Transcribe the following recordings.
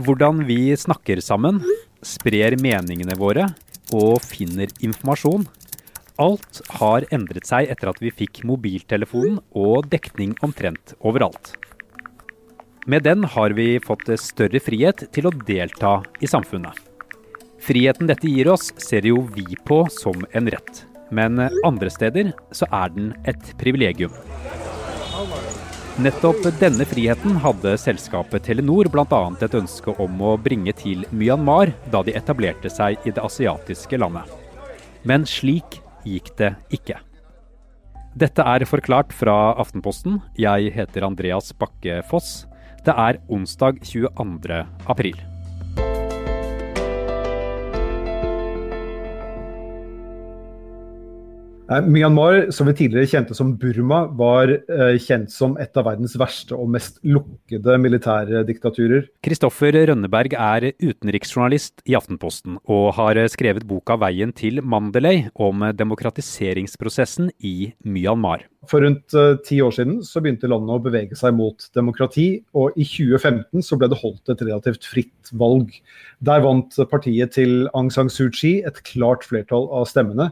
Hvordan vi snakker sammen, sprer meningene våre og finner informasjon. Alt har endret seg etter at vi fikk mobiltelefonen og dekning omtrent overalt. Med den har vi fått større frihet til å delta i samfunnet. Friheten dette gir oss, ser jo vi på som en rett. Men andre steder så er den et privilegium. Nettopp denne friheten hadde selskapet Telenor bl.a. et ønske om å bringe til Myanmar da de etablerte seg i det asiatiske landet. Men slik gikk det ikke. Dette er forklart fra Aftenposten. Jeg heter Andreas Bakke Foss. Det er onsdag 22. april. Myanmar, som vi tidligere kjente som Burma, var eh, kjent som et av verdens verste og mest lukkede militære diktaturer. Kristoffer Rønneberg er utenriksjournalist i Aftenposten, og har skrevet boka 'Veien til Mandalay' om demokratiseringsprosessen i Myanmar. For rundt uh, ti år siden så begynte landet å bevege seg mot demokrati, og i 2015 så ble det holdt et relativt fritt valg. Der vant partiet til Aung San Suu Kyi et klart flertall av stemmene.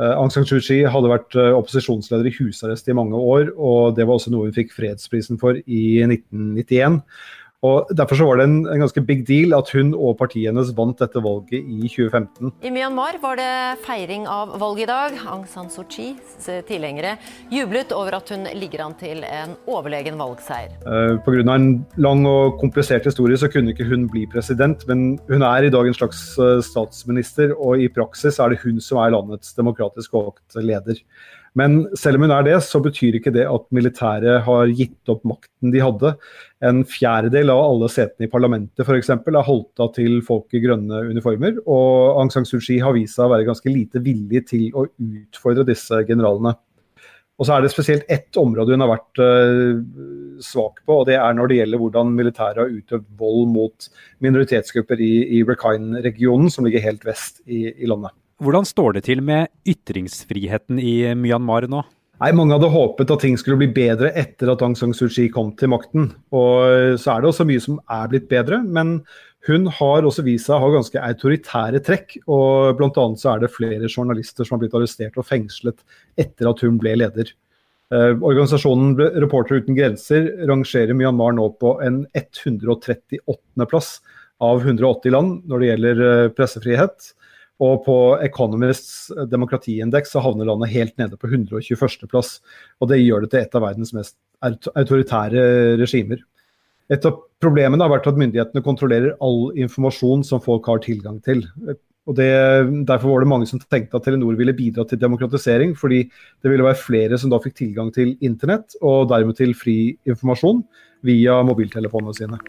Uh, Aung San Suu Kyi hadde vært uh, opposisjonsleder i husarrest i mange år, og det var også noe hun fikk fredsprisen for i 1991. Og Derfor så var det en, en, ganske big deal at hun og partiet hennes vant dette valget i 2015. I Myanmar var det feiring av valget i dag. Aung San Suu Kyis tilhengere jublet over at hun ligger an til en overlegen valgseier. Uh, Pga. en lang og komplisert historie så kunne ikke hun bli president, men hun er i dag en slags uh, statsminister, og i praksis er det hun som er landets demokratisk valgte leder. Men selv om hun er det, så betyr ikke det at militæret har gitt opp makten de hadde. En fjerdedel av alle setene i parlamentet f.eks. er holdt av til folk i grønne uniformer. Og Aung San Suu Kyi har vist seg å være ganske lite villig til å utfordre disse generalene. Og så er det spesielt ett område hun har vært uh, svak på, og det er når det gjelder hvordan militæret har utøvd vold mot minoritetsgrupper i, i Rakhine-regionen, som ligger helt vest i, i landet. Hvordan står det til med ytringsfriheten i Myanmar nå? Nei, Mange hadde håpet at ting skulle bli bedre etter at Aung San Suu Kyi kom til makten. Og så er det også mye som er blitt bedre, men hun har også vist seg å ha ganske autoritære trekk. og Bl.a. så er det flere journalister som har blitt arrestert og fengslet etter at hun ble leder. Eh, organisasjonen Reportere uten grenser rangerer Myanmar nå på en 138. plass av 180 land når det gjelder eh, pressefrihet. Og på Economists demokratiindeks så havner landet helt nede på 121.-plass. Og det gjør det til et av verdens mest autoritære regimer. Et av problemene har vært at myndighetene kontrollerer all informasjon som folk har tilgang til. Og det, Derfor var det mange som tenkte at Telenor ville bidra til demokratisering, fordi det ville være flere som da fikk tilgang til internett, og dermed til fri informasjon via mobiltelefonene sine.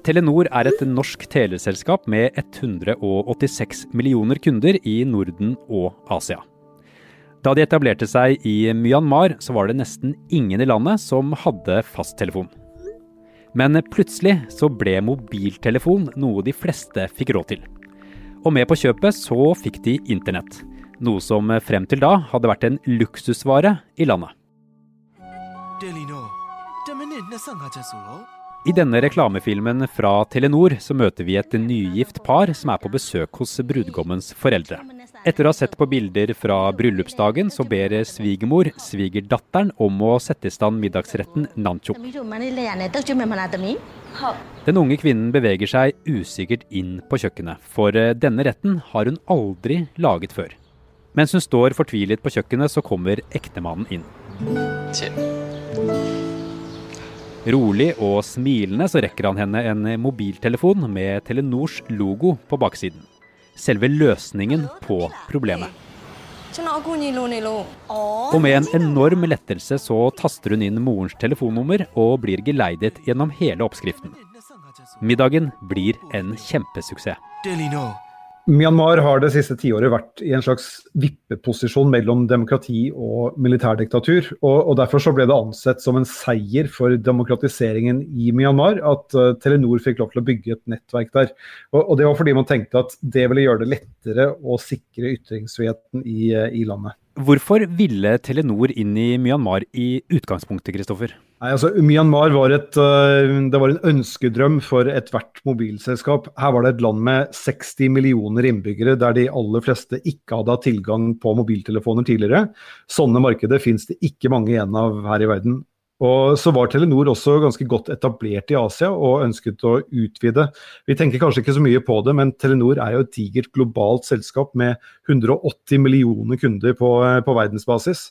Telenor er et norsk teleselskap med 186 millioner kunder i Norden og Asia. Da de etablerte seg i Myanmar, så var det nesten ingen i landet som hadde fasttelefon. Men plutselig så ble mobiltelefon noe de fleste fikk råd til. Og med på kjøpet så fikk de internett. Noe som frem til da hadde vært en luksusvare i landet. I denne reklamefilmen fra Telenor så møter vi et nygift par som er på besøk hos brudgommens foreldre. Etter å ha sett på bilder fra bryllupsdagen, så ber svigermor svigerdatteren om å sette i stand middagsretten nancho. Den unge kvinnen beveger seg usikkert inn på kjøkkenet, for denne retten har hun aldri laget før. Mens hun står fortvilet på kjøkkenet, så kommer ektemannen inn. Rolig og smilende så rekker han henne en mobiltelefon med Telenors logo på baksiden. Selve løsningen på problemet. Og med en enorm lettelse så taster hun inn morens telefonnummer og blir geleidet gjennom hele oppskriften. Middagen blir en kjempesuksess. Myanmar har det siste tiåret vært i en slags vippeposisjon mellom demokrati og militærdiktatur. Og, og Derfor så ble det ansett som en seier for demokratiseringen i Myanmar at uh, Telenor fikk lov til å bygge et nettverk der. Og, og, Det var fordi man tenkte at det ville gjøre det lettere å sikre ytringsfriheten i, uh, i landet. Hvorfor ville Telenor inn i Myanmar i utgangspunktet, Kristoffer? Nei, altså Myanmar var, et, eh, det var en ønskedrøm for ethvert mobilselskap. Her var det et land med 60 millioner innbyggere, der de aller fleste ikke hadde hatt tilgang på mobiltelefoner tidligere. Sånne markeder finnes det ikke mange igjen av her i verden. Og så var Telenor også ganske godt etablert i Asia og ønsket å utvide. Vi tenker kanskje ikke så mye på det, men Telenor er jo et digert globalt selskap med 180 millioner kunder på, på verdensbasis.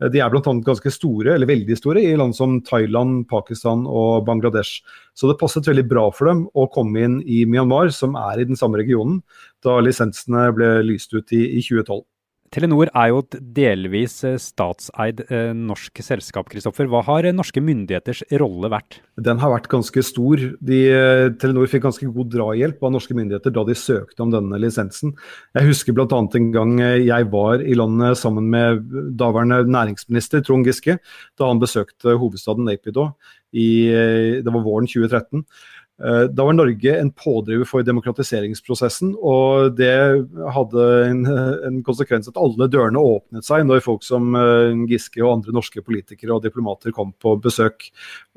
De er bl.a. ganske store, eller veldig store, i land som Thailand, Pakistan og Bangladesh. Så det passet veldig bra for dem å komme inn i Myanmar, som er i den samme regionen, da lisensene ble lyst ut i, i 2012. Telenor er jo et delvis eh, statseid eh, norsk selskap. Kristoffer. Hva har eh, norske myndigheters rolle vært? Den har vært ganske stor. De, Telenor fikk ganske god drahjelp av norske myndigheter da de søkte om denne lisensen. Jeg husker bl.a. en gang jeg var i landet sammen med daværende næringsminister Trond Giske, da han besøkte hovedstaden Naypyidaw. det var våren 2013. Eh, da var Norge en pådriver for demokratiseringsprosessen, og det hadde en, en, konsekvens at alle dørene åpnet seg når folk som eh, Giske og andre norske politikere og diplomater kom på besøk.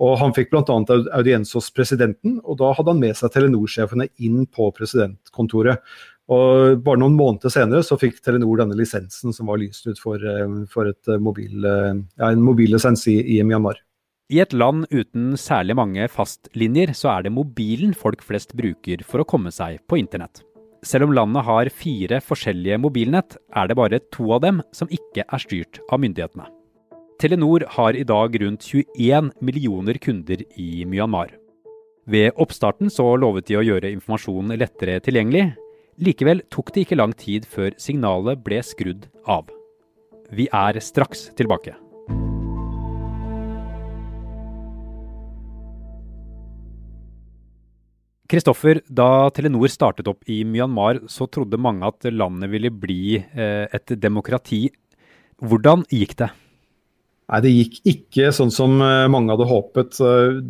Og Han fikk bl.a. audiens hos presidenten, og da hadde han med seg Telenor-sjefene inn på presidentkontoret. Og Bare noen måneder senere så fikk Telenor denne lisensen som var lyst ut for, for et mobil, ja, en mobillisens i, i Myanmar. I et land uten særlig mange fastlinjer, så er det mobilen folk flest bruker for å komme seg på internett. Selv om landet har fire forskjellige mobilnett, er det bare to av dem som ikke er styrt av myndighetene. Telenor har i dag rundt 21 millioner kunder i Myanmar. Ved oppstarten så lovet de å gjøre informasjonen lettere tilgjengelig. Likevel tok det ikke lang tid før signalet ble skrudd av. Vi er straks tilbake. Kristoffer, da Telenor startet opp i Myanmar, så trodde mange at landet ville bli eh, et demokrati. Hvordan gikk det? Nei, Det gikk ikke sånn som eh, mange hadde håpet.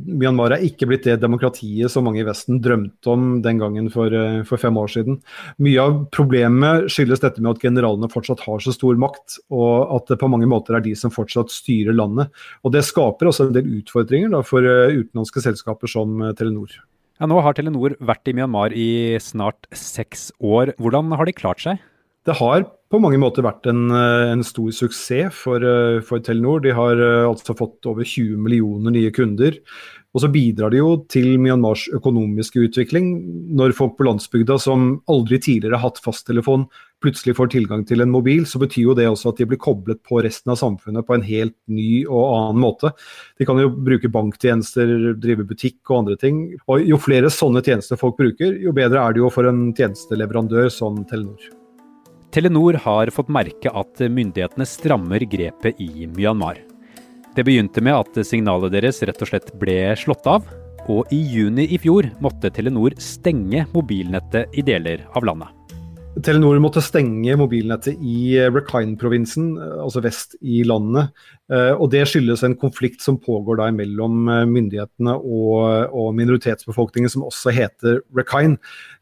Myanmar er ikke blitt det demokratiet som mange i Vesten drømte om den gangen for, eh, for, fem år siden. Mye av problemet skyldes dette med at generalene fortsatt har så stor makt, og at det på mange måter er de som fortsatt styrer landet. Og Det skaper også en del utfordringer da, for utenlandske selskaper som Telenor. Ja, nå har Telenor vært i Myanmar i snart seks år. Hvordan har de klart seg? Det har på mange måter vært en, eh, en stor suksess for, eh, for, Telenor. De har eh, altså fått over 20 millioner nye kunder. Og så bidrar de jo til Myanmars økonomiske utvikling. Når folk på landsbygda som aldri tidligere har hatt fasttelefon, plutselig får tilgang til en mobil, så betyr jo det også at de blir koblet på resten av samfunnet på en helt ny og annen måte. De kan jo bruke banktjenester, drive butikk og andre ting. Og jo flere sånne tjenester folk bruker, jo bedre er det jo for en tjenesteleverandør som Telenor. Telenor har fått merke at myndighetene strammer grepet i Myanmar. Det begynte med at signalet deres rett og slett ble slått av, og i juni i fjor måtte Telenor stenge mobilnettet i deler av landet. Telenor måtte stenge mobilnettet i Rakhine-provinsen, altså vest i landet. Eh, og Det skyldes en konflikt som pågår da mellom eh, myndighetene og, og minoritetsbefolkningen, som også heter Rakhine.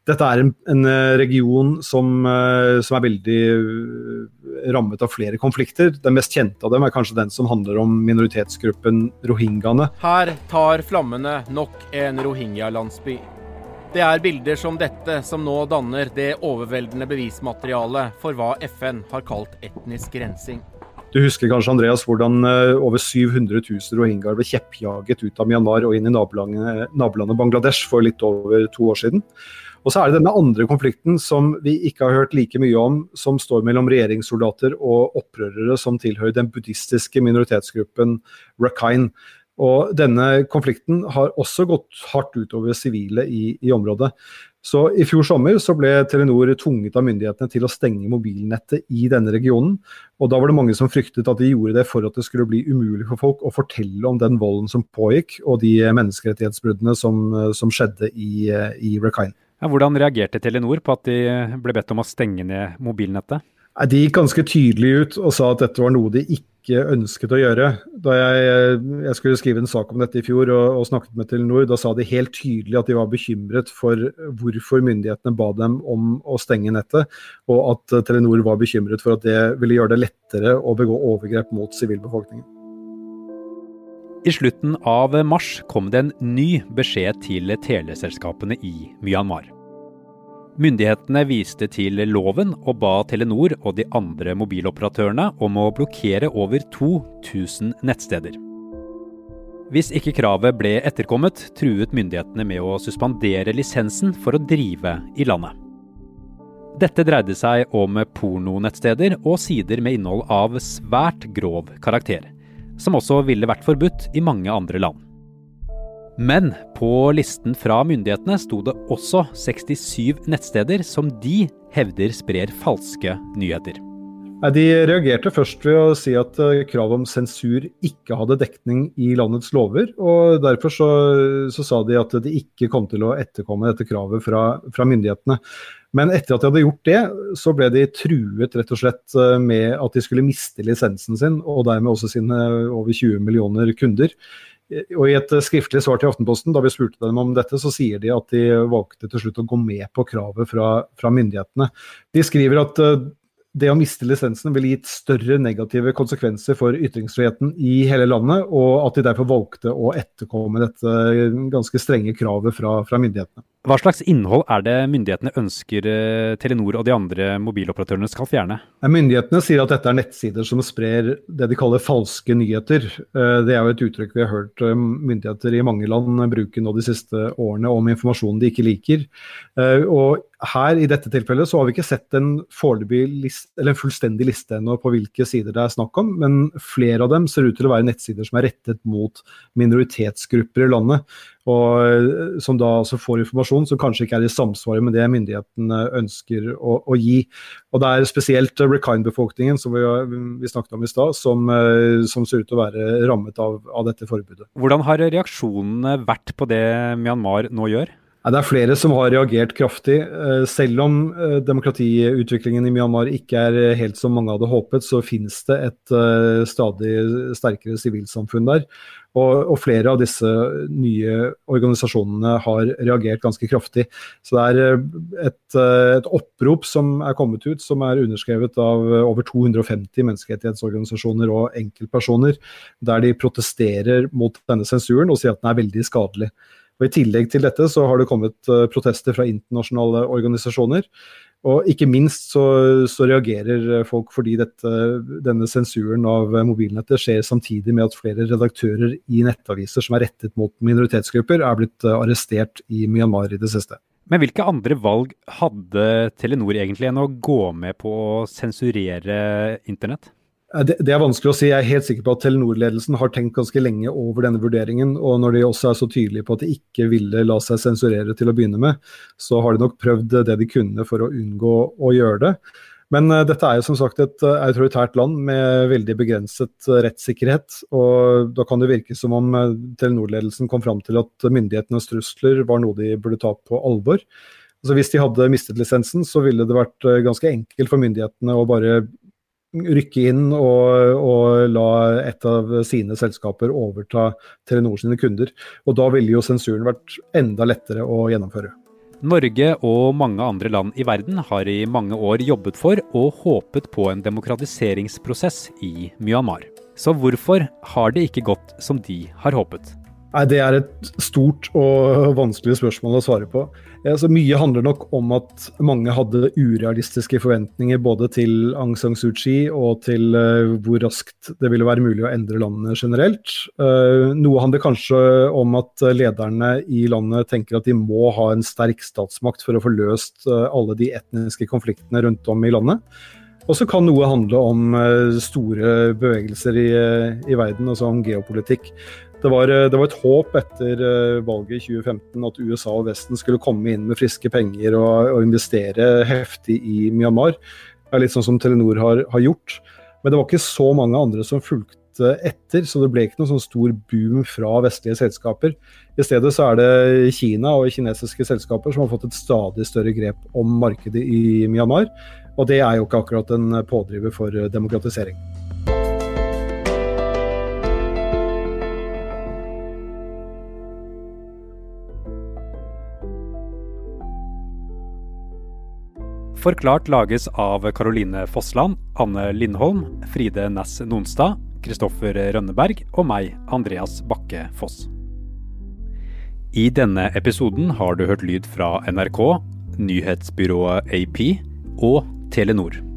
Dette er en, en eh, region som, som, er veldig rammet av flere konflikter. Den mest kjente av dem er kanskje den som handler om minoritetsgruppen rohingyaene. Her tar flammene nok en rohingya-landsby. Det er bilder som dette som nå danner det overveldende bevismaterialet for hva FN har kalt etnisk rensing. Du husker kanskje Andreas, hvordan eh, over 700 000 rohingyaer ble kjeppjaget ut av Myanmar og inn i nabolandet, nabolandet Bangladesh for litt over to år siden. Og så er det denne andre konflikten som vi ikke har hørt like mye om, som står mellom regjeringssoldater og opprørere som tilhører den buddhistiske minoritetsgruppen Rakhine. Og denne konflikten har også gått hardt utover sivile i, i, området. Så I fjor sommer så ble Telenor tvunget av myndighetene til å stenge mobilnettet i denne regionen. og Da var det mange som fryktet at de gjorde det for at det skulle bli umulig for folk å fortelle om den volden som pågikk, og de menneskerettighetsbruddene som, som skjedde i, i Rakhine. Ja, hvordan reagerte Telenor på at de ble bedt om å stenge ned mobilnettet? De gikk ganske tydelig ut og sa at dette var noe de ikke ikke ønsket å gjøre. Da jeg, jeg skulle skrive en sak om dette i fjor og, og, snakket med Telenor, da sa de helt tydelig at de var bekymret for hvorfor myndighetene ba dem om å stenge nettet, og at Telenor var bekymret for at det ville gjøre det lettere å begå overgrep mot sivilbefolkningen. I slutten av mars kom det en ny beskjed til teleselskapene i Myanmar. Myndighetene viste til loven og ba Telenor og de andre mobiloperatørene om å blokkere over 2000 nettsteder. Hvis ikke kravet ble etterkommet, truet myndighetene med å suspendere lisensen for å drive i landet. Dette dreide seg om pornonettsteder og sider med innhold av svært grov karakter, som også ville vært forbudt i mange andre land. Men på listen fra myndighetene sto det også 67 nettsteder som de hevder sprer falske nyheter. De reagerte først ved å si at eh, kravet om sensur ikke hadde dekning i landets lover. og Derfor så, så sa de at de ikke kom til å etterkomme dette kravet fra, fra, myndighetene. Men etter at de hadde gjort det, så ble de truet rett og slett eh, med at de skulle miste lisensen sin, og dermed også sine over 20 millioner kunder. Og I et skriftlig svar til Aftenposten da vi spurte dem om dette, så sier de at de valgte til slutt å gå med på kravet fra, fra myndighetene. De skriver at det å miste lisensen ville gitt større negative konsekvenser for ytringsfriheten i hele landet, og at de derfor valgte å etterkomme dette ganske strenge kravet fra, fra myndighetene. Hva slags innhold er det myndighetene ønsker eh, Telenor og de andre mobiloperatørene skal fjerne? Myndighetene sier at dette er nettsider som sprer det de kaller falske nyheter. Eh, det er jo et uttrykk vi har hørt eh, myndigheter i mange land bruke nå de siste årene om informasjon de ikke liker. Og her i dette tilfellet så har vi ikke sett en, list, en fullstendig liste ennå på hvilke sider det er snakk om, men flere av dem ser ut til å være nettsider som er rettet mot minoritetsgrupper i landet og eh, som da altså får informasjon som kanskje ikke er i samsvar med det myndighetene ønsker å, å gi. Og Det er spesielt Rekind-befolkningen som vi, vi, snakket om i stad, som, eh, som, ser ut til å være rammet av, av dette forbudet. Hvordan har reaksjonene vært på det Myanmar nå gjør? Det er flere som har reagert kraftig. Eh, selv om demokratiutviklingen i Myanmar ikke er helt som mange hadde håpet, så finnes det et stadig sterkere sivilsamfunn der. Og, flere av disse nye organisasjonene har reagert ganske kraftig. Så det er eh, et, eh, et, opprop som er kommet ut, som er underskrevet av over 250 menneskerettighetsorganisasjoner og enkeltpersoner, der de protesterer mot denne sensuren og sier at den er veldig skadelig. Og I tillegg til dette så har det kommet eh, protester fra internasjonale organisasjoner. Og ikke minst så, så, reagerer folk fordi dette, denne sensuren av mobilnettet skjer samtidig med at flere redaktører i nettaviser som er rettet mot minoritetsgrupper, er blitt arrestert i Myanmar i det siste. Men hvilke andre valg hadde Telenor egentlig enn å gå med på å sensurere internett? Det, det, er vanskelig å si. Jeg er helt sikker på at Telenor-ledelsen har tenkt ganske lenge over denne vurderingen. Og når de også er så tydelige på at de ikke ville la seg sensurere til å begynne med, så har de nok prøvd det de kunne for å unngå å gjøre det. Men uh, dette er jo som sagt et uh, autoritært land med veldig begrenset rettssikkerhet. Og da kan det virke som om Telenor-ledelsen kom fram til at myndighetenes trusler var noe de burde ta på alvor. Altså Hvis de hadde mistet lisensen, så ville det vært ganske enkelt for myndighetene å bare rykke inn og, og, la et av sine selskaper overta Telenor sine kunder. Og da ville jo sensuren vært enda lettere å gjennomføre. Norge og mange andre land i verden har i mange år jobbet for og håpet på en demokratiseringsprosess i Myanmar. Så hvorfor har det ikke gått som de har håpet? Nei, Det er et stort og vanskelig spørsmål å svare på. Altså, mye handler nok om at mange hadde urealistiske forventninger både til Aung San Suu Kyi og til uh, hvor raskt det ville være mulig å endre landet generelt. Uh, noe handler kanskje om at lederne i landet tenker at de må ha en sterk statsmakt for å få løst uh, alle de etniske konfliktene rundt om i landet. Og så kan noe handle om store bevegelser i, i verden, altså om geopolitikk. Det var, eh, det var, et håp etter eh, valget i 2015 at USA og Vesten skulle komme inn med friske penger og, og investere heftig i Myanmar. Det er litt sånn som Telenor har, har, gjort. Men det var ikke så mange andre som fulgte etter, så det ble ikke noen sånn stor boom fra vestlige selskaper. I stedet så er det Kina og kinesiske selskaper som har fått et stadig større grep om markedet i Myanmar. Og det er jo ikke akkurat en pådriver for eh, demokratisering. Forklart lages av Caroline Fossland, Anne Lindholm, Fride Næss Nonstad, Kristoffer Rønneberg og meg, Andreas Bakke Foss. I denne episoden har du hørt lyd fra NRK, nyhetsbyrået AP og Telenor.